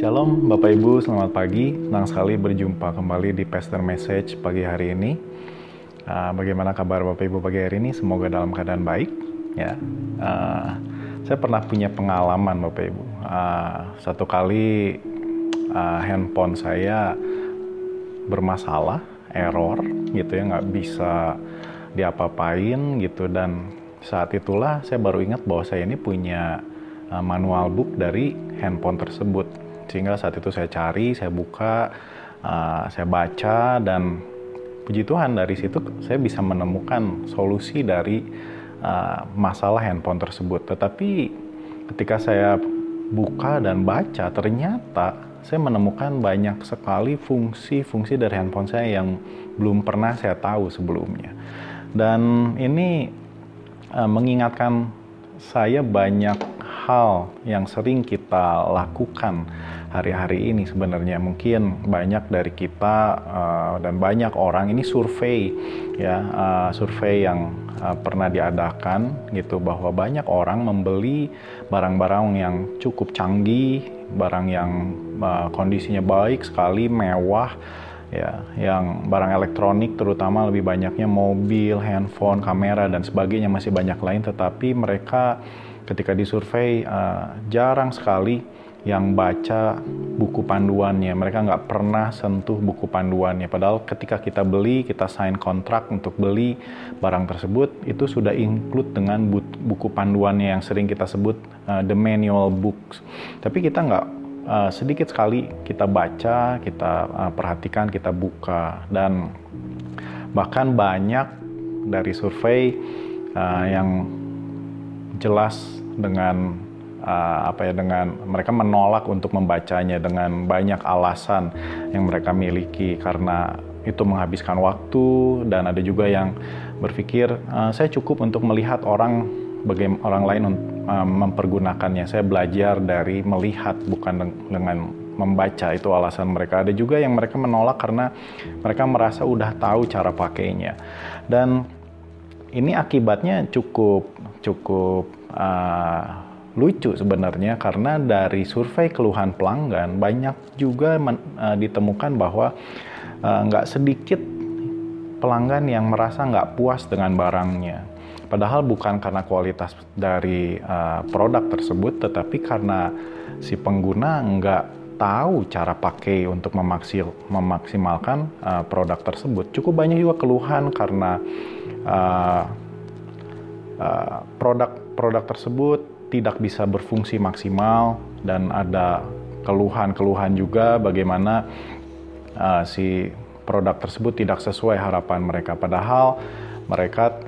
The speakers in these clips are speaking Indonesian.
Shalom Bapak Ibu, selamat pagi. Senang sekali berjumpa kembali di Pastor Message pagi hari ini. Uh, bagaimana kabar Bapak Ibu pagi hari ini? Semoga dalam keadaan baik. Ya, uh, saya pernah punya pengalaman Bapak Ibu. Uh, satu kali uh, handphone saya bermasalah, error gitu ya, nggak bisa diapa-apain gitu dan saat itulah saya baru ingat bahwa saya ini punya manual book dari handphone tersebut sehingga saat itu saya cari, saya buka, uh, saya baca dan puji Tuhan dari situ saya bisa menemukan solusi dari uh, masalah handphone tersebut. Tetapi ketika saya buka dan baca ternyata saya menemukan banyak sekali fungsi-fungsi dari handphone saya yang belum pernah saya tahu sebelumnya. Dan ini uh, mengingatkan saya banyak hal yang sering kita lakukan hari-hari ini sebenarnya. Mungkin banyak dari kita uh, dan banyak orang ini survei ya uh, survei yang uh, pernah diadakan gitu bahwa banyak orang membeli barang-barang yang cukup canggih barang yang uh, kondisinya baik sekali mewah ya yang barang elektronik terutama lebih banyaknya mobil, handphone, kamera dan sebagainya masih banyak lain. Tetapi mereka ketika disurvei uh, jarang sekali yang baca buku panduannya. Mereka nggak pernah sentuh buku panduannya. Padahal ketika kita beli, kita sign kontrak untuk beli barang tersebut, itu sudah include dengan buku panduannya yang sering kita sebut uh, the manual books. Tapi kita nggak uh, sedikit sekali kita baca, kita uh, perhatikan, kita buka dan bahkan banyak dari survei uh, yang jelas dengan uh, apa ya dengan mereka menolak untuk membacanya dengan banyak alasan yang mereka miliki karena itu menghabiskan waktu dan ada juga yang berpikir uh, saya cukup untuk melihat orang bagaimana orang lain uh, mempergunakannya. Saya belajar dari melihat bukan dengan membaca. Itu alasan mereka. Ada juga yang mereka menolak karena mereka merasa udah tahu cara pakainya. Dan ini akibatnya cukup cukup uh, lucu sebenarnya karena dari survei keluhan pelanggan banyak juga men, uh, ditemukan bahwa uh, nggak sedikit pelanggan yang merasa nggak puas dengan barangnya. Padahal bukan karena kualitas dari uh, produk tersebut, tetapi karena si pengguna nggak tahu cara pakai untuk memaksil, memaksimalkan uh, produk tersebut. Cukup banyak juga keluhan karena uh, uh, produk produk tersebut tidak bisa berfungsi maksimal dan ada keluhan-keluhan juga bagaimana uh, si produk tersebut tidak sesuai harapan mereka. Padahal mereka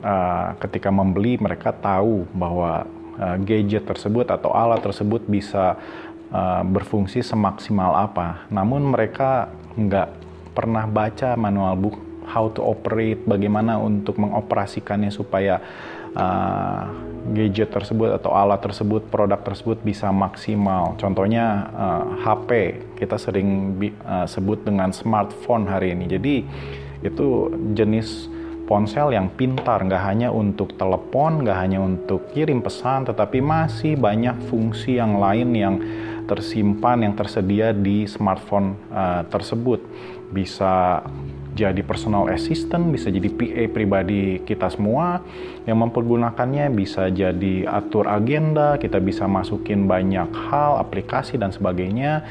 uh, ketika membeli mereka tahu bahwa uh, gadget tersebut atau alat tersebut bisa uh, berfungsi semaksimal apa. Namun mereka nggak pernah baca manual book how to operate, bagaimana untuk mengoperasikannya supaya uh, gadget tersebut atau alat tersebut, produk tersebut bisa maksimal. Contohnya uh, HP, kita sering uh, sebut dengan smartphone hari ini. Jadi itu jenis ponsel yang pintar, nggak hanya untuk telepon, nggak hanya untuk kirim pesan, tetapi masih banyak fungsi yang lain yang tersimpan, yang tersedia di smartphone uh, tersebut. Bisa jadi personal assistant, bisa jadi PA pribadi kita semua yang mempergunakannya, bisa jadi atur agenda, kita bisa masukin banyak hal, aplikasi dan sebagainya,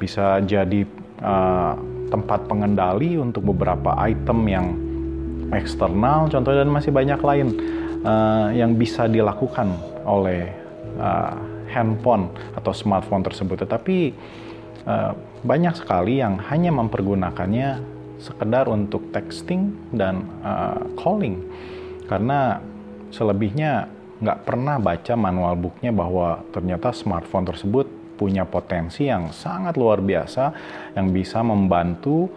bisa jadi uh, tempat pengendali untuk beberapa item yang eksternal, contohnya dan masih banyak lain uh, yang bisa dilakukan oleh uh, handphone atau smartphone tersebut. Tetapi uh, banyak sekali yang hanya mempergunakannya sekedar untuk texting dan uh, calling karena selebihnya nggak pernah baca manual booknya bahwa ternyata smartphone tersebut punya potensi yang sangat luar biasa yang bisa membantu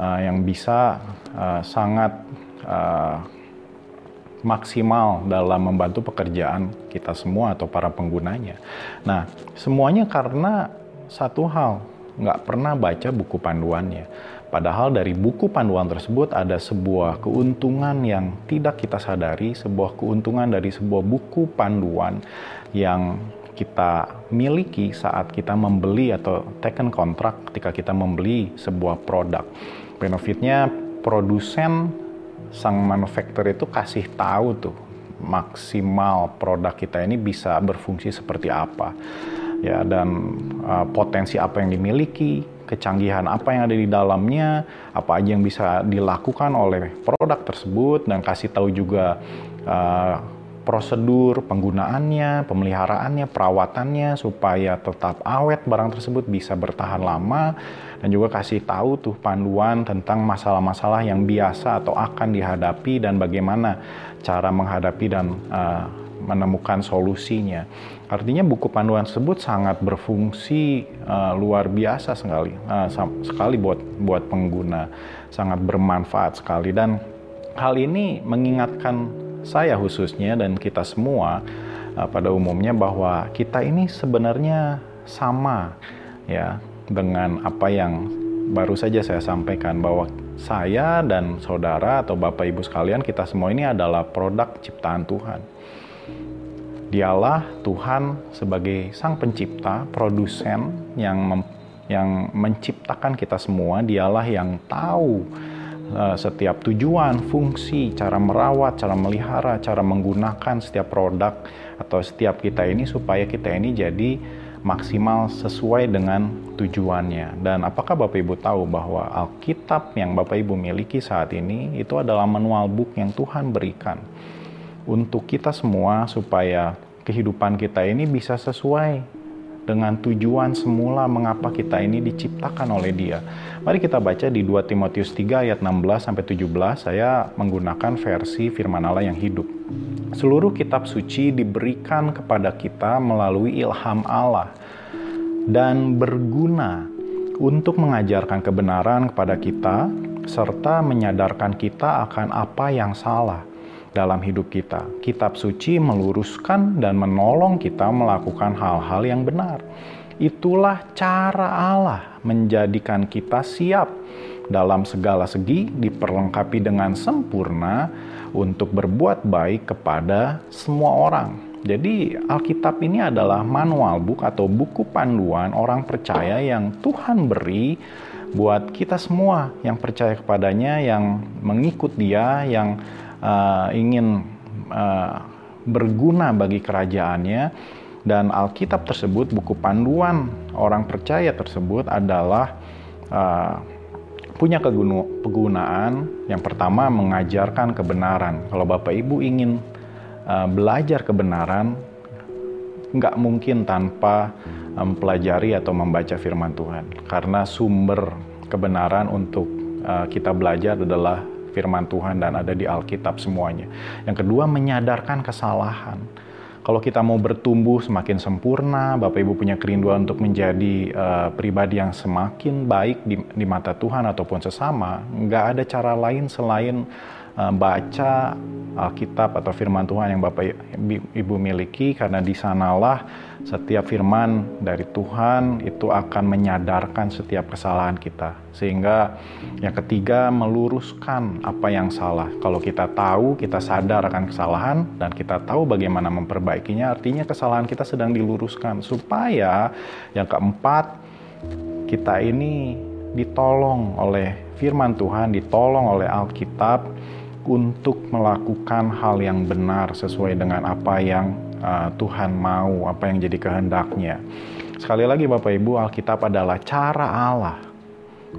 uh, yang bisa uh, sangat uh, maksimal dalam membantu pekerjaan kita semua atau para penggunanya. Nah, semuanya karena satu hal, nggak pernah baca buku panduannya. Padahal dari buku panduan tersebut ada sebuah keuntungan yang tidak kita sadari, sebuah keuntungan dari sebuah buku panduan yang kita miliki saat kita membeli atau taken kontrak ketika kita membeli sebuah produk. Benefitnya produsen sang manufaktur itu kasih tahu tuh maksimal produk kita ini bisa berfungsi seperti apa ya dan uh, potensi apa yang dimiliki kecanggihan apa yang ada di dalamnya apa aja yang bisa dilakukan oleh produk tersebut dan kasih tahu juga uh, prosedur penggunaannya, pemeliharaannya, perawatannya supaya tetap awet barang tersebut bisa bertahan lama dan juga kasih tahu tuh panduan tentang masalah-masalah yang biasa atau akan dihadapi dan bagaimana cara menghadapi dan uh, menemukan solusinya. Artinya buku panduan tersebut sangat berfungsi uh, luar biasa sekali, uh, sekali buat buat pengguna, sangat bermanfaat sekali dan hal ini mengingatkan saya khususnya dan kita semua uh, pada umumnya bahwa kita ini sebenarnya sama ya dengan apa yang baru saja saya sampaikan bahwa saya dan saudara atau Bapak Ibu sekalian kita semua ini adalah produk ciptaan Tuhan. Dialah Tuhan sebagai sang pencipta, produsen yang mem yang menciptakan kita semua, dialah yang tahu Eh, setiap tujuan, fungsi, cara merawat, cara melihara, cara menggunakan setiap produk atau setiap kita ini supaya kita ini jadi maksimal sesuai dengan tujuannya. Dan apakah Bapak Ibu tahu bahwa Alkitab yang Bapak Ibu miliki saat ini itu adalah manual book yang Tuhan berikan untuk kita semua supaya kehidupan kita ini bisa sesuai dengan tujuan semula mengapa kita ini diciptakan oleh Dia. Mari kita baca di 2 Timotius 3 ayat 16 sampai 17. Saya menggunakan versi firman Allah yang hidup. Seluruh kitab suci diberikan kepada kita melalui ilham Allah dan berguna untuk mengajarkan kebenaran kepada kita serta menyadarkan kita akan apa yang salah dalam hidup kita. Kitab suci meluruskan dan menolong kita melakukan hal-hal yang benar. Itulah cara Allah menjadikan kita siap dalam segala segi, diperlengkapi dengan sempurna untuk berbuat baik kepada semua orang. Jadi, Alkitab ini adalah manual book atau buku panduan orang percaya yang Tuhan beri buat kita semua yang percaya kepadanya, yang mengikut Dia, yang uh, ingin uh, berguna bagi kerajaannya. Dan Alkitab tersebut buku panduan orang percaya tersebut adalah uh, punya kegunaan yang pertama mengajarkan kebenaran. Kalau Bapak Ibu ingin uh, belajar kebenaran nggak mungkin tanpa mempelajari atau membaca firman Tuhan. Karena sumber kebenaran untuk kita belajar adalah firman Tuhan dan ada di Alkitab semuanya. Yang kedua, menyadarkan kesalahan. Kalau kita mau bertumbuh semakin sempurna, Bapak Ibu punya kerinduan untuk menjadi uh, pribadi yang semakin baik di, di mata Tuhan ataupun sesama, nggak ada cara lain selain baca Alkitab atau firman Tuhan yang Bapak Ibu miliki, karena di sanalah setiap firman dari Tuhan itu akan menyadarkan setiap kesalahan kita. Sehingga yang ketiga meluruskan apa yang salah. Kalau kita tahu, kita sadar akan kesalahan dan kita tahu bagaimana memperbaikinya, artinya kesalahan kita sedang diluruskan supaya yang keempat kita ini ditolong oleh firman Tuhan, ditolong oleh Alkitab untuk melakukan hal yang benar sesuai dengan apa yang uh, Tuhan mau, apa yang jadi kehendaknya. Sekali lagi Bapak Ibu, Alkitab adalah cara Allah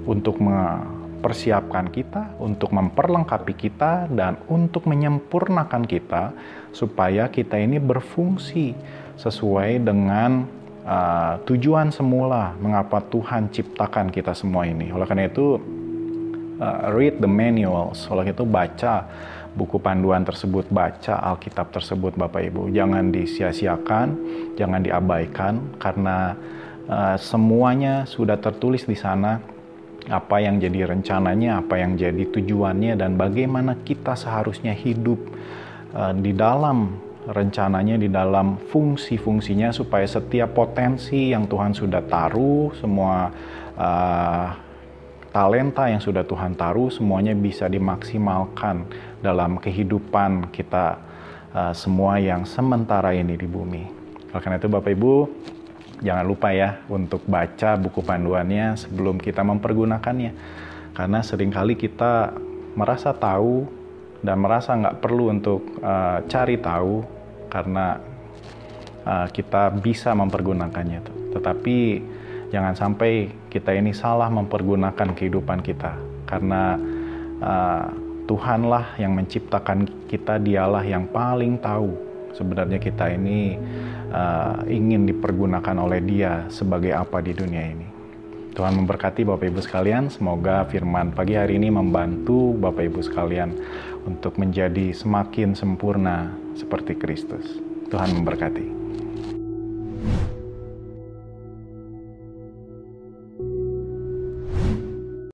untuk mempersiapkan kita, untuk memperlengkapi kita, dan untuk menyempurnakan kita supaya kita ini berfungsi sesuai dengan uh, tujuan semula mengapa Tuhan ciptakan kita semua ini. Oleh karena itu, uh, read the manuals, oleh itu baca buku panduan tersebut, baca Alkitab tersebut Bapak Ibu. Jangan disia-siakan, jangan diabaikan karena uh, semuanya sudah tertulis di sana apa yang jadi rencananya, apa yang jadi tujuannya dan bagaimana kita seharusnya hidup uh, di dalam rencananya di dalam fungsi-fungsinya supaya setiap potensi yang Tuhan sudah taruh semua uh, talenta yang sudah Tuhan taruh semuanya bisa dimaksimalkan dalam kehidupan kita uh, semua yang sementara ini di bumi. Oleh karena itu Bapak Ibu, jangan lupa ya untuk baca buku panduannya sebelum kita mempergunakannya. Karena sering kali kita merasa tahu dan merasa nggak perlu untuk uh, cari tahu karena uh, kita bisa mempergunakannya. Tetapi jangan sampai kita ini salah mempergunakan kehidupan kita karena uh, Tuhanlah yang menciptakan kita, dialah yang paling tahu sebenarnya kita ini uh, ingin dipergunakan oleh Dia sebagai apa di dunia ini. Tuhan memberkati Bapak Ibu sekalian, semoga firman pagi hari ini membantu Bapak Ibu sekalian untuk menjadi semakin sempurna seperti Kristus. Tuhan memberkati.